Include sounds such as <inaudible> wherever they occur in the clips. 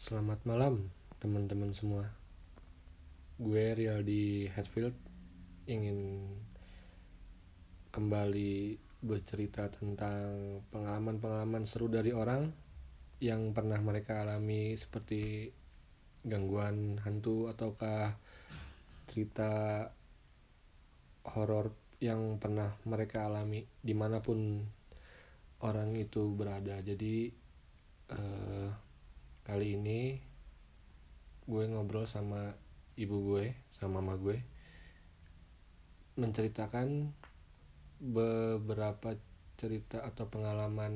Selamat malam teman-teman semua. Gue Real di Hatfield ingin kembali bercerita tentang pengalaman-pengalaman seru dari orang yang pernah mereka alami seperti gangguan hantu ataukah cerita horor yang pernah mereka alami di mana pun orang itu berada. Jadi eh, kali ini gue ngobrol sama ibu gue sama mama gue menceritakan beberapa cerita atau pengalaman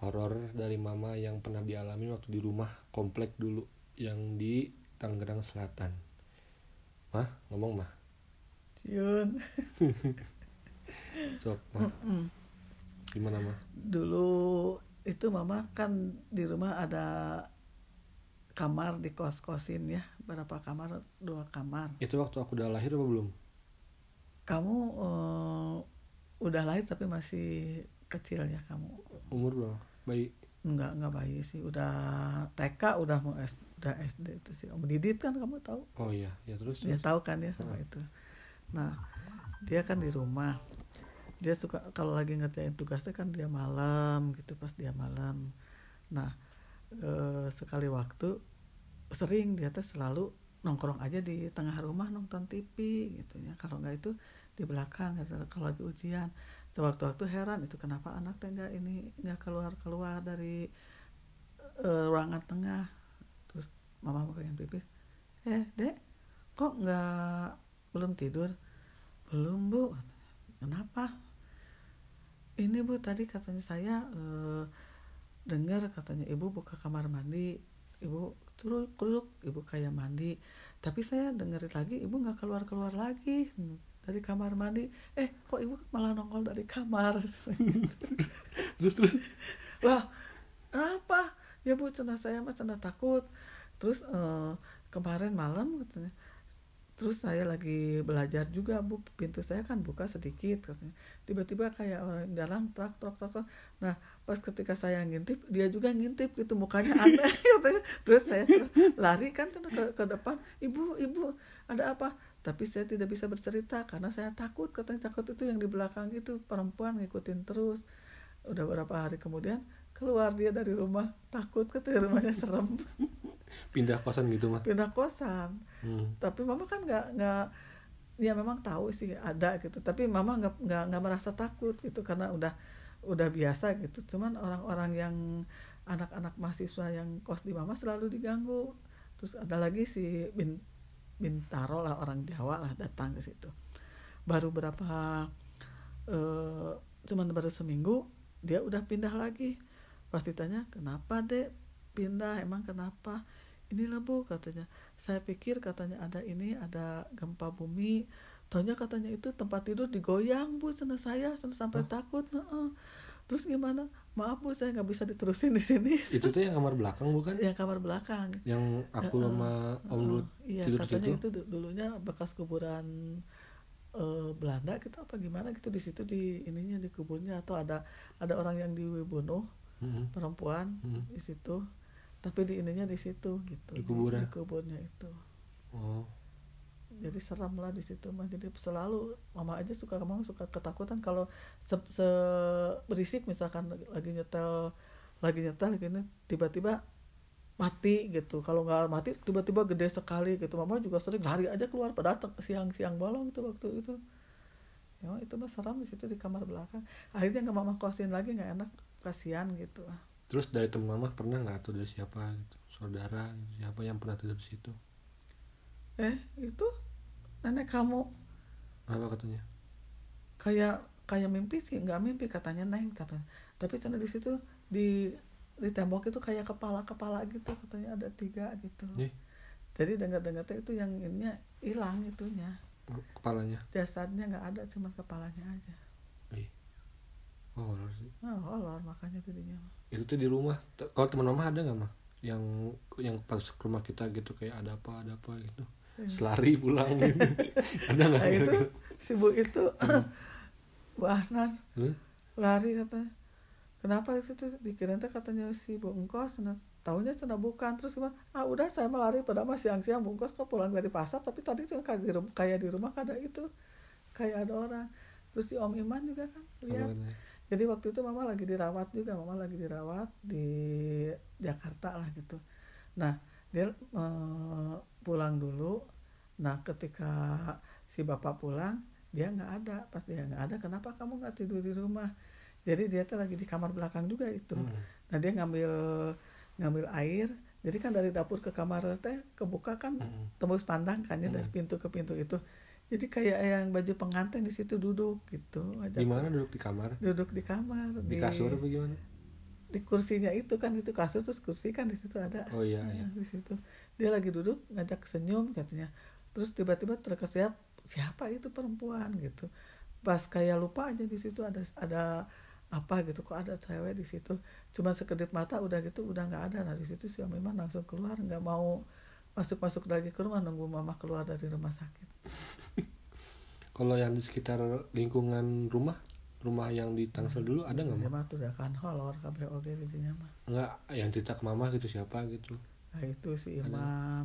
horor dari mama yang pernah dialami waktu di rumah komplek dulu yang di Tangerang Selatan. Mah, ngomong mah. Ciun. <laughs> Sok, mah. Gimana mah? Dulu itu mama kan di rumah ada kamar di kos-kosin ya. Berapa kamar? Dua kamar. Itu waktu aku udah lahir apa belum? Kamu eh, udah lahir tapi masih kecil ya kamu. Umur berapa? Bayi. Enggak, enggak bayi sih. Udah TK, udah mau S, udah SD itu sih. Om Didit kan kamu tahu? Oh iya, ya terus. Terus. tahu kan ya sama itu. Nah, dia kan di rumah. Dia suka kalau lagi ngerjain tugasnya kan dia malam gitu pas dia malam. Nah, eh, sekali waktu sering dia tuh selalu nongkrong aja di tengah rumah nonton TV gitu ya. Kalau nggak itu di belakang gitu. kalau lagi ujian. Waktu-waktu heran itu kenapa anak teh ini nggak keluar-keluar dari eh, ruangan tengah. Terus mama mau pengen pipis. Eh, Dek, kok nggak belum tidur belum bu kenapa ini bu tadi katanya saya eh, dengar katanya ibu buka kamar mandi ibu turun kuruk ibu kayak mandi tapi saya dengerin lagi ibu nggak keluar keluar lagi dari kamar mandi eh kok ibu malah nongol dari kamar <laughs> Terus terus. Wah, apa? Ya bu, cina saya mah cina takut. Terus eh, kemarin malam katanya, terus saya lagi belajar juga bu, pintu saya kan buka sedikit katanya. Tiba-tiba kayak orang dalam trak trak. trak. Nah, pas ketika saya ngintip, dia juga ngintip gitu mukanya aneh <laughs> katanya. Terus saya lari kan ke, ke depan, ibu ibu ada apa? Tapi saya tidak bisa bercerita karena saya takut katanya takut itu yang di belakang itu perempuan ngikutin terus udah beberapa hari kemudian keluar dia dari rumah takut katanya rumahnya serem <laughs> Pindah kosan gitu mah. pindah kosan. Hmm. tapi mama kan nggak nggak ya memang tahu sih ada gitu. Tapi mama nggak nggak nggak merasa takut gitu karena udah udah biasa gitu. Cuman orang-orang yang anak-anak mahasiswa yang kos di mama selalu diganggu. Terus ada lagi si bin bintaro lah orang Jawa lah datang ke situ. Baru berapa eh cuman baru seminggu dia udah pindah lagi. Pas ditanya kenapa dek? Pindah emang kenapa inilah bu katanya saya pikir katanya ada ini ada gempa bumi taunya katanya itu tempat tidur digoyang bu sana saya sana sampai takut Heeh. terus gimana maaf bu saya nggak bisa diterusin di sini <laughs> Itu tuh yang kamar belakang bukan? ya kamar belakang Yang aku Heeh. sama Om dulu Heeh. iya tidur katanya itu du- dulunya bekas kuburan eh, Belanda gitu apa gimana gitu di situ di ininya di kuburnya atau ada ada orang yang dibunuh Hmm. perempuan Hmm. di situ tapi di ininya di situ gitu. Di kuburan. di kuburnya itu. Oh. jadi seram lah di situ mah jadi selalu mama aja suka mama suka ketakutan kalau se, se- berisik misalkan lagi nyetel lagi nyetel gini tiba-tiba mati gitu. Kalau nggak mati tiba-tiba gede sekali gitu. Mama juga sering lari aja keluar pada siang-siang bolong itu waktu itu. Ya itu mah seram di situ di kamar belakang. Akhirnya nggak mama kosin lagi nggak enak kasihan gitu Terus dari teman mama pernah nggak atau dari siapa gitu? Saudara siapa yang pernah tidur di situ? eh itu nenek kamu Apa katanya? kayak kayak mimpi sih nggak mimpi katanya neng tapi tapi sana di situ di di tembok itu kayak kepala kepala gitu katanya ada tiga gitu Nih, jadi dengar dengar itu yang ininya hilang itunya kepalanya. jasadnya nggak ada cuma kepalanya aja. Oh, horor sih. oh horor makanya jadinya Itu tuh di rumah. Kalau teman mama ada nggak mah? Yang yang pas ke rumah kita gitu kayak ada apa ada apa gitu. Selari pulang gitu. <laughs> ada nggak? nah itu si bu itu <coughs> Bu Ahnan Hmm? lari katanya kenapa itu tuh dikira teh katanya si Bu Engkos nah, tahunya cina bukan terus gimana ah udah saya melari pada masih siang-siang Bu Engkos kok pulang dari pasar tapi tadi cina kayak di rumah, kayak di rumah ada itu kayak ada orang terus di Om Iman juga kan lihat? Jadi waktu itu mama lagi dirawat juga mama lagi dirawat di Jakarta lah gitu. Nah dia eh, pulang dulu. Nah ketika si bapak pulang dia nggak ada. Pas dia nggak ada kenapa kamu nggak tidur di rumah? Jadi dia tuh lagi di kamar belakang juga itu. Hmm. nah dia ngambil ngambil air. Jadi kan dari dapur ke kamar teh kebuka kan Hmm. tembus pandang kan ya dari Hmm. pintu ke pintu itu jadi kayak yang baju pengantin di situ duduk gitu Di mana duduk? Di kamar? duduk di kamar Di kasur apa gimana? di kursinya itu kan itu kasur terus kursi kan di situ ada. Oh iya Nah, iya. di situ. Dia lagi duduk ngajak senyum katanya. Terus tiba-tiba terkesiap siapa itu perempuan? gitu. Pas kayak lupa aja di situ ada ada apa gitu kok ada cewek di situ. Cuman sekedip mata udah gitu udah nggak ada. Nah di situ sih memang langsung keluar nggak mau masuk masuk lagi ke rumah nunggu mama keluar dari rumah sakit <laughs> Kalau yang di sekitar lingkungan rumah, rumah yang di Tangsel dulu ada nggak dia mah? mah tuh udah kan horor kabeh oge di dinya mah Enggak, yang cerita ke mama gitu siapa gitu. Nah itu si Ada. imam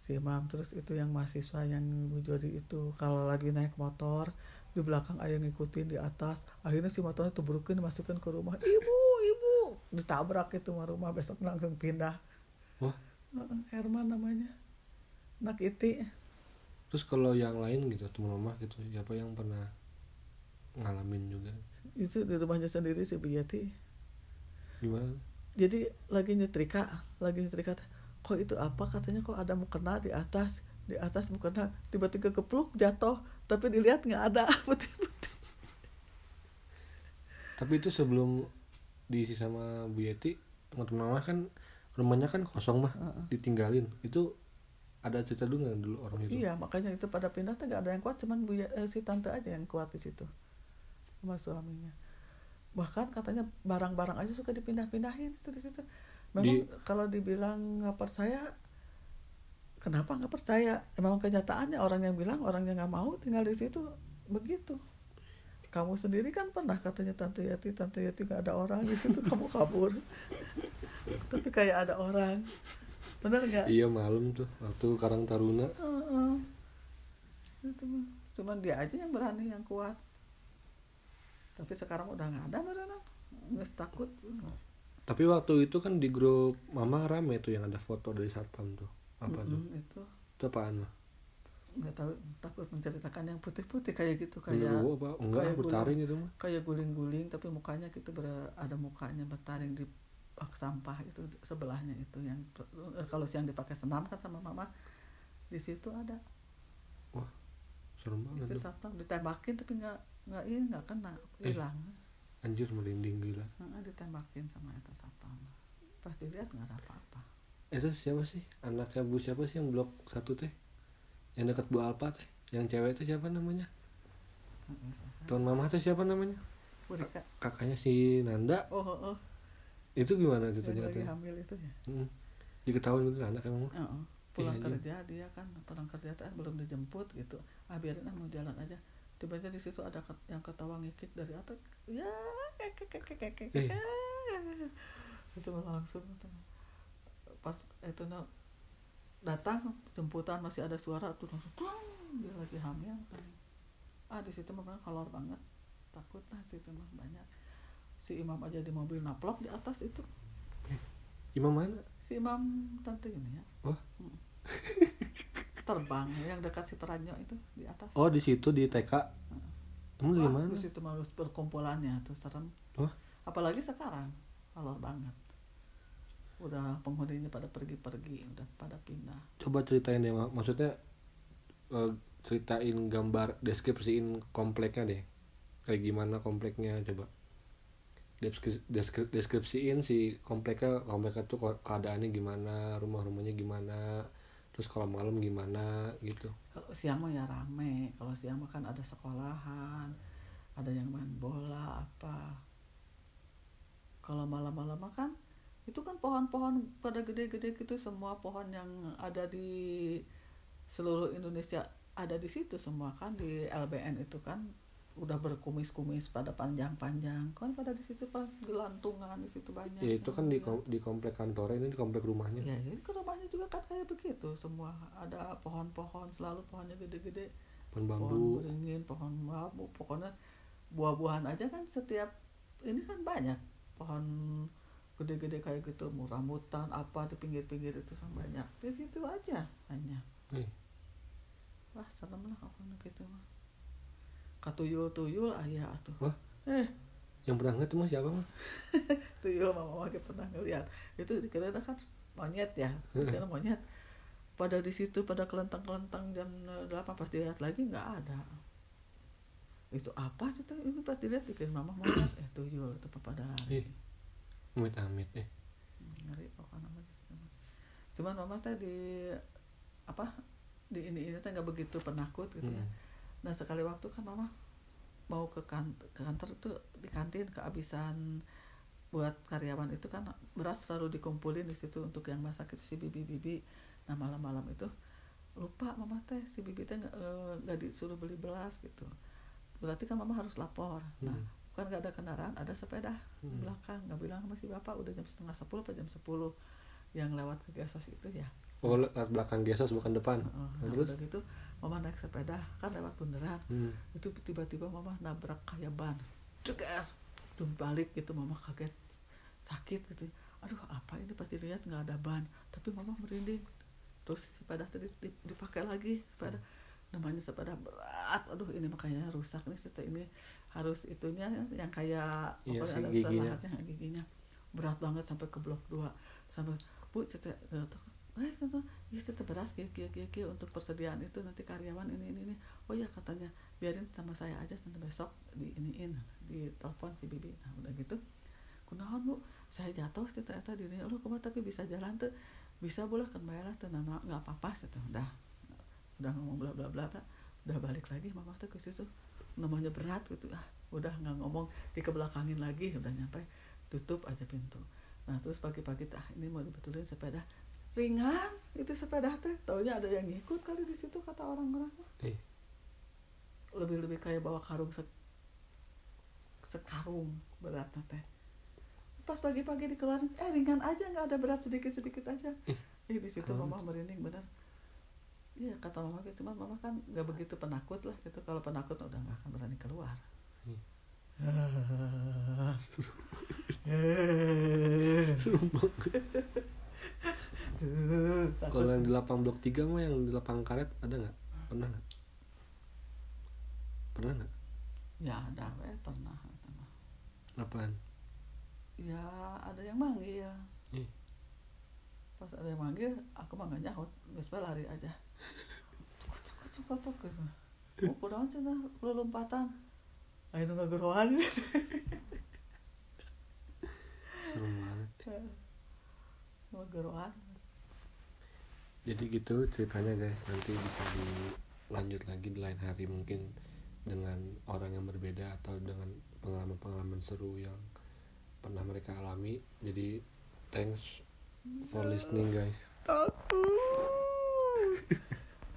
Si imam terus itu yang mahasiswa yang Bu Jody itu Kalau lagi naik motor Di belakang ayah ngikutin di atas Akhirnya si motornya tuburukin dimasukin ke rumah Ibu, ibu Ditabrak itu rumah besok langsung pindah Wah. Herman namanya. Anak iti. Terus kalau yang lain gitu, teman mama gitu, siapa yang pernah ngalamin juga? Itu di rumahnya sendiri si Bu Yati. Gimana? Jadi lagi nyetrika Lagi nyetrika Kok itu apa? Katanya kok ada mukena di atas Di atas mukena. Tiba-tiba kepluk jatuh Tapi dilihat nggak ada. <laughs> Putih-putih Tapi itu sebelum diisi sama Bu Yeti, teman mama kan rumahnya kan kosong mah, Heeh. ditinggalin. Itu ada cerita dulu nggak dulu orang itu? Iya, makanya itu pada pindah tuh nggak ada yang kuat, cuman bu eh, si tante aja yang kuat di situ sama suaminya. Bahkan katanya barang-barang aja suka dipindah-pindahin itu di situ. Memang Di- kalau dibilang nggak percaya, kenapa nggak percaya? Emang kenyataannya orang yang bilang orang yang nggak mau tinggal di situ begitu. Kamu sendiri kan pernah katanya tante Yati, tante Yati nggak ada orang di <laughs> situ, kamu kabur. <laughs> Tapi kayak ada orang, bener nggak? Iya malam tuh waktu Karang Taruna. Itu mah. Cuman dia aja yang berani yang kuat. Tapi sekarang udah nggak ada berenang. Nggak takut. Tapi waktu itu kan di grup mama rame tuh yang ada foto dari satpam tuh. Apa tuh? Mm-mm, Itu Itu apaan mah? Nggak tahu takut menceritakan yang putih-putih kayak gitu kayak Genderuwo apa? Enggak, kayak bertaring itu mah. kayak guling-guling tapi mukanya gitu ber- ada mukanya bertaring di bak sampah itu sebelahnya itu yang eh, kalau siang dipakai senam kan sama mama di situ ada Serem banget itu satpam ditembakin tapi nggak nggak ini nggak kena Eh. hilang Anjir merinding gila. Heeh, ditembakin sama eta satpam. Pas dilihat nggak ada apa-apa. Itu siapa sih? Anaknya Bu siapa sih yang blok satu teh? Yang dekat Bu Alpa teh? Yang cewek teh siapa namanya? Tuan mama teh siapa namanya? Purika. Kakaknya si Nanda. Oh, oh, oh. Itu gimana itu lagi ternyata? hamil itu ya. Hmm. Diketahui gitu anak emang. mah. Heeh. Pulang Iya, kerja dia kan pulang kerja teh belum dijemput gitu. Ah biarin ah mau jalan aja. Tiba-tiba di situ ada yang ketawa ngikik dari atas. Ya. Eh. Itu langsung itu. Pas itu datang jemputan masih ada suara tuh langsung tuang, dia lagi hamil kan. Ah di situ mah kolor banget. Takut lah situ mah banyak. Si imam aja di mobil naplok di atas itu. Imam mana? Si imam tante ini ya. Wah. Mm. Terbang yang dekat si Peranyo itu di atas. Oh di situ di TK. Kamu dari Wah, mana? di situ mah perkumpulannya tuh serem. Wah. Apalagi sekarang, kolor banget. Udah penghuninya pada pergi-pergi, udah pada pindah. Coba ceritain deh, Mak. maksudnya eh, ceritain gambar, deskripsiin kompleknya deh. Kayak gimana kompleknya coba. Deskri- deskri- deskripsiin si kompleknya, kompleknya tuh keadaannya gimana, rumah-rumahnya gimana, terus kalau malam gimana gitu. Kalau siang mah ya rame, kalau siang mah kan ada sekolahan, ada yang main bola apa. Kalau malam-malam mah kan itu kan pohon-pohon pada gede-gede gitu semua pohon yang ada di seluruh Indonesia ada di situ semua kan di LBN itu kan. Udah berkumis-kumis pada panjang-panjang. Kan pada di situ pas gelantungan di situ banyak ya itu kan di Ya. kom- di komplek kantornya ini di komplek rumahnya. Ya, ini ke rumahnya juga kan kayak begitu. Semua ada pohon-pohon selalu pohonnya gede-gede. Pohon pohon bambu beringin pohon bambu pokoknya buah-buahan aja kan setiap ini kan banyak pohon gede-gede kayak gitu rambutan apa di pinggir-pinggir itu sama banyak. Di situ aja banyak Eh, wah serem lah pokoknya gitu mah katuyul-tuyul ayah tuh Wah. eh. Yang pernah ngeliat itu mah siapa mah <laughs> tuyul mama mama pernah ngeliat. Itu dikira kan monyet ya dikira monyet. Pada di situ pada kelentang-kelentang jam eh, 8 pas dilihat lagi nggak ada. Itu apa sih tuh ini pas dilihat dikira mama monyet eh tuyul itu pada Ih. Amit amit eh ngeri pokoknya cuman mama teh di apa di ini ini teh nggak begitu penakut gitu ya Hmm. Nah sekali waktu kan mama mau ke, kan, ke kantor itu di kantin kehabisan buat karyawan itu kan beras selalu dikumpulin di situ untuk yang masak itu si bibi-bibi. Nah malam-malam itu lupa mama teh si bibi teh nggak nggak disuruh beli beras gitu. Berarti kan mama harus lapor. Nah Hmm. Kan nggak ada kendaraan ada sepeda di Hmm. belakang. Nggak bilang sama si bapak udah jam setengah sepuluh apa jam sepuluh yang lewat ke gasos itu ya. Oh lewat belakang gesos bukan depan. Heeh. Nah, terus? gitu mama naik sepeda kan lewat beneran hmm. itu tiba-tiba mama nabrak kayak ban. Ceger dan balik gitu mama kaget sakit gitu. Aduh apa ini? Pasti lihat nggak ada ban. Tapi mama merinding. Terus sepeda tadi dip- dipakai lagi sepeda namanya sepeda berat. Aduh ini makanya rusak nih sepeda ini. Harus itunya yang kayak Iya sih, ada giginya. lahatnya giginya. Berat banget sampai ke blok 2 sampai bu cerita eh kata ya cerita beras kia kia kia kia untuk persediaan itu nanti karyawan ini ini ini. Oh ya katanya biarin sama saya aja nanti besok di iniin di telepon si bibi. Nah udah gitu kunaon bu? Saya jatuh cerita eta diri lu kumaha tapi bisa jalan tuh? Bisa boleh kan bayar lah tuh nah, nah, nggak apa-apa gitu udah udah ngomong bla bla bla bla udah balik lagi mama tuh ke situ. Namanya berat gitu. Ah udah nggak ngomong dikebelakangin lagi udah nyampe tutup aja pintu. Nah terus pagi-pagi tah ini mau dibetulin sepeda. Ringan itu sepeda teh. Taunya ada yang ngikut kali di situ kata orang-orang. Eh. lebih lebih kayak bawa karung se sekarung beratnya teh. Pas pagi-pagi dikeluarin eh ringan aja nggak ada berat sedikit sedikit aja. Ih, Ih, di situ mama merinding bener Iya kata mama gitu, cuma mama kan nggak begitu penakut lah gitu. Kalau penakut udah nggak akan berani keluar. Hmm. <laughs> Kalau yang di lapang blok 3 mah yang di lapang karet ada nggak pernah nggak pernah nggak Ya ada, we, pernah. pernah. apaan Ya ada yang manggil. Ih. Pas ada yang manggil, aku mah nggak nyaut, nggak supaya lari aja. Gitu. Oh, kudahan cenah, lu lompatan. Ayo nggak gerohan. serem banget Nggak gerohan. jadi gitu ceritanya guys nanti bisa dilanjut lagi di lain hari mungkin dengan orang yang berbeda atau dengan pengalaman-pengalaman seru yang pernah mereka alami jadi thanks for listening guys Takut.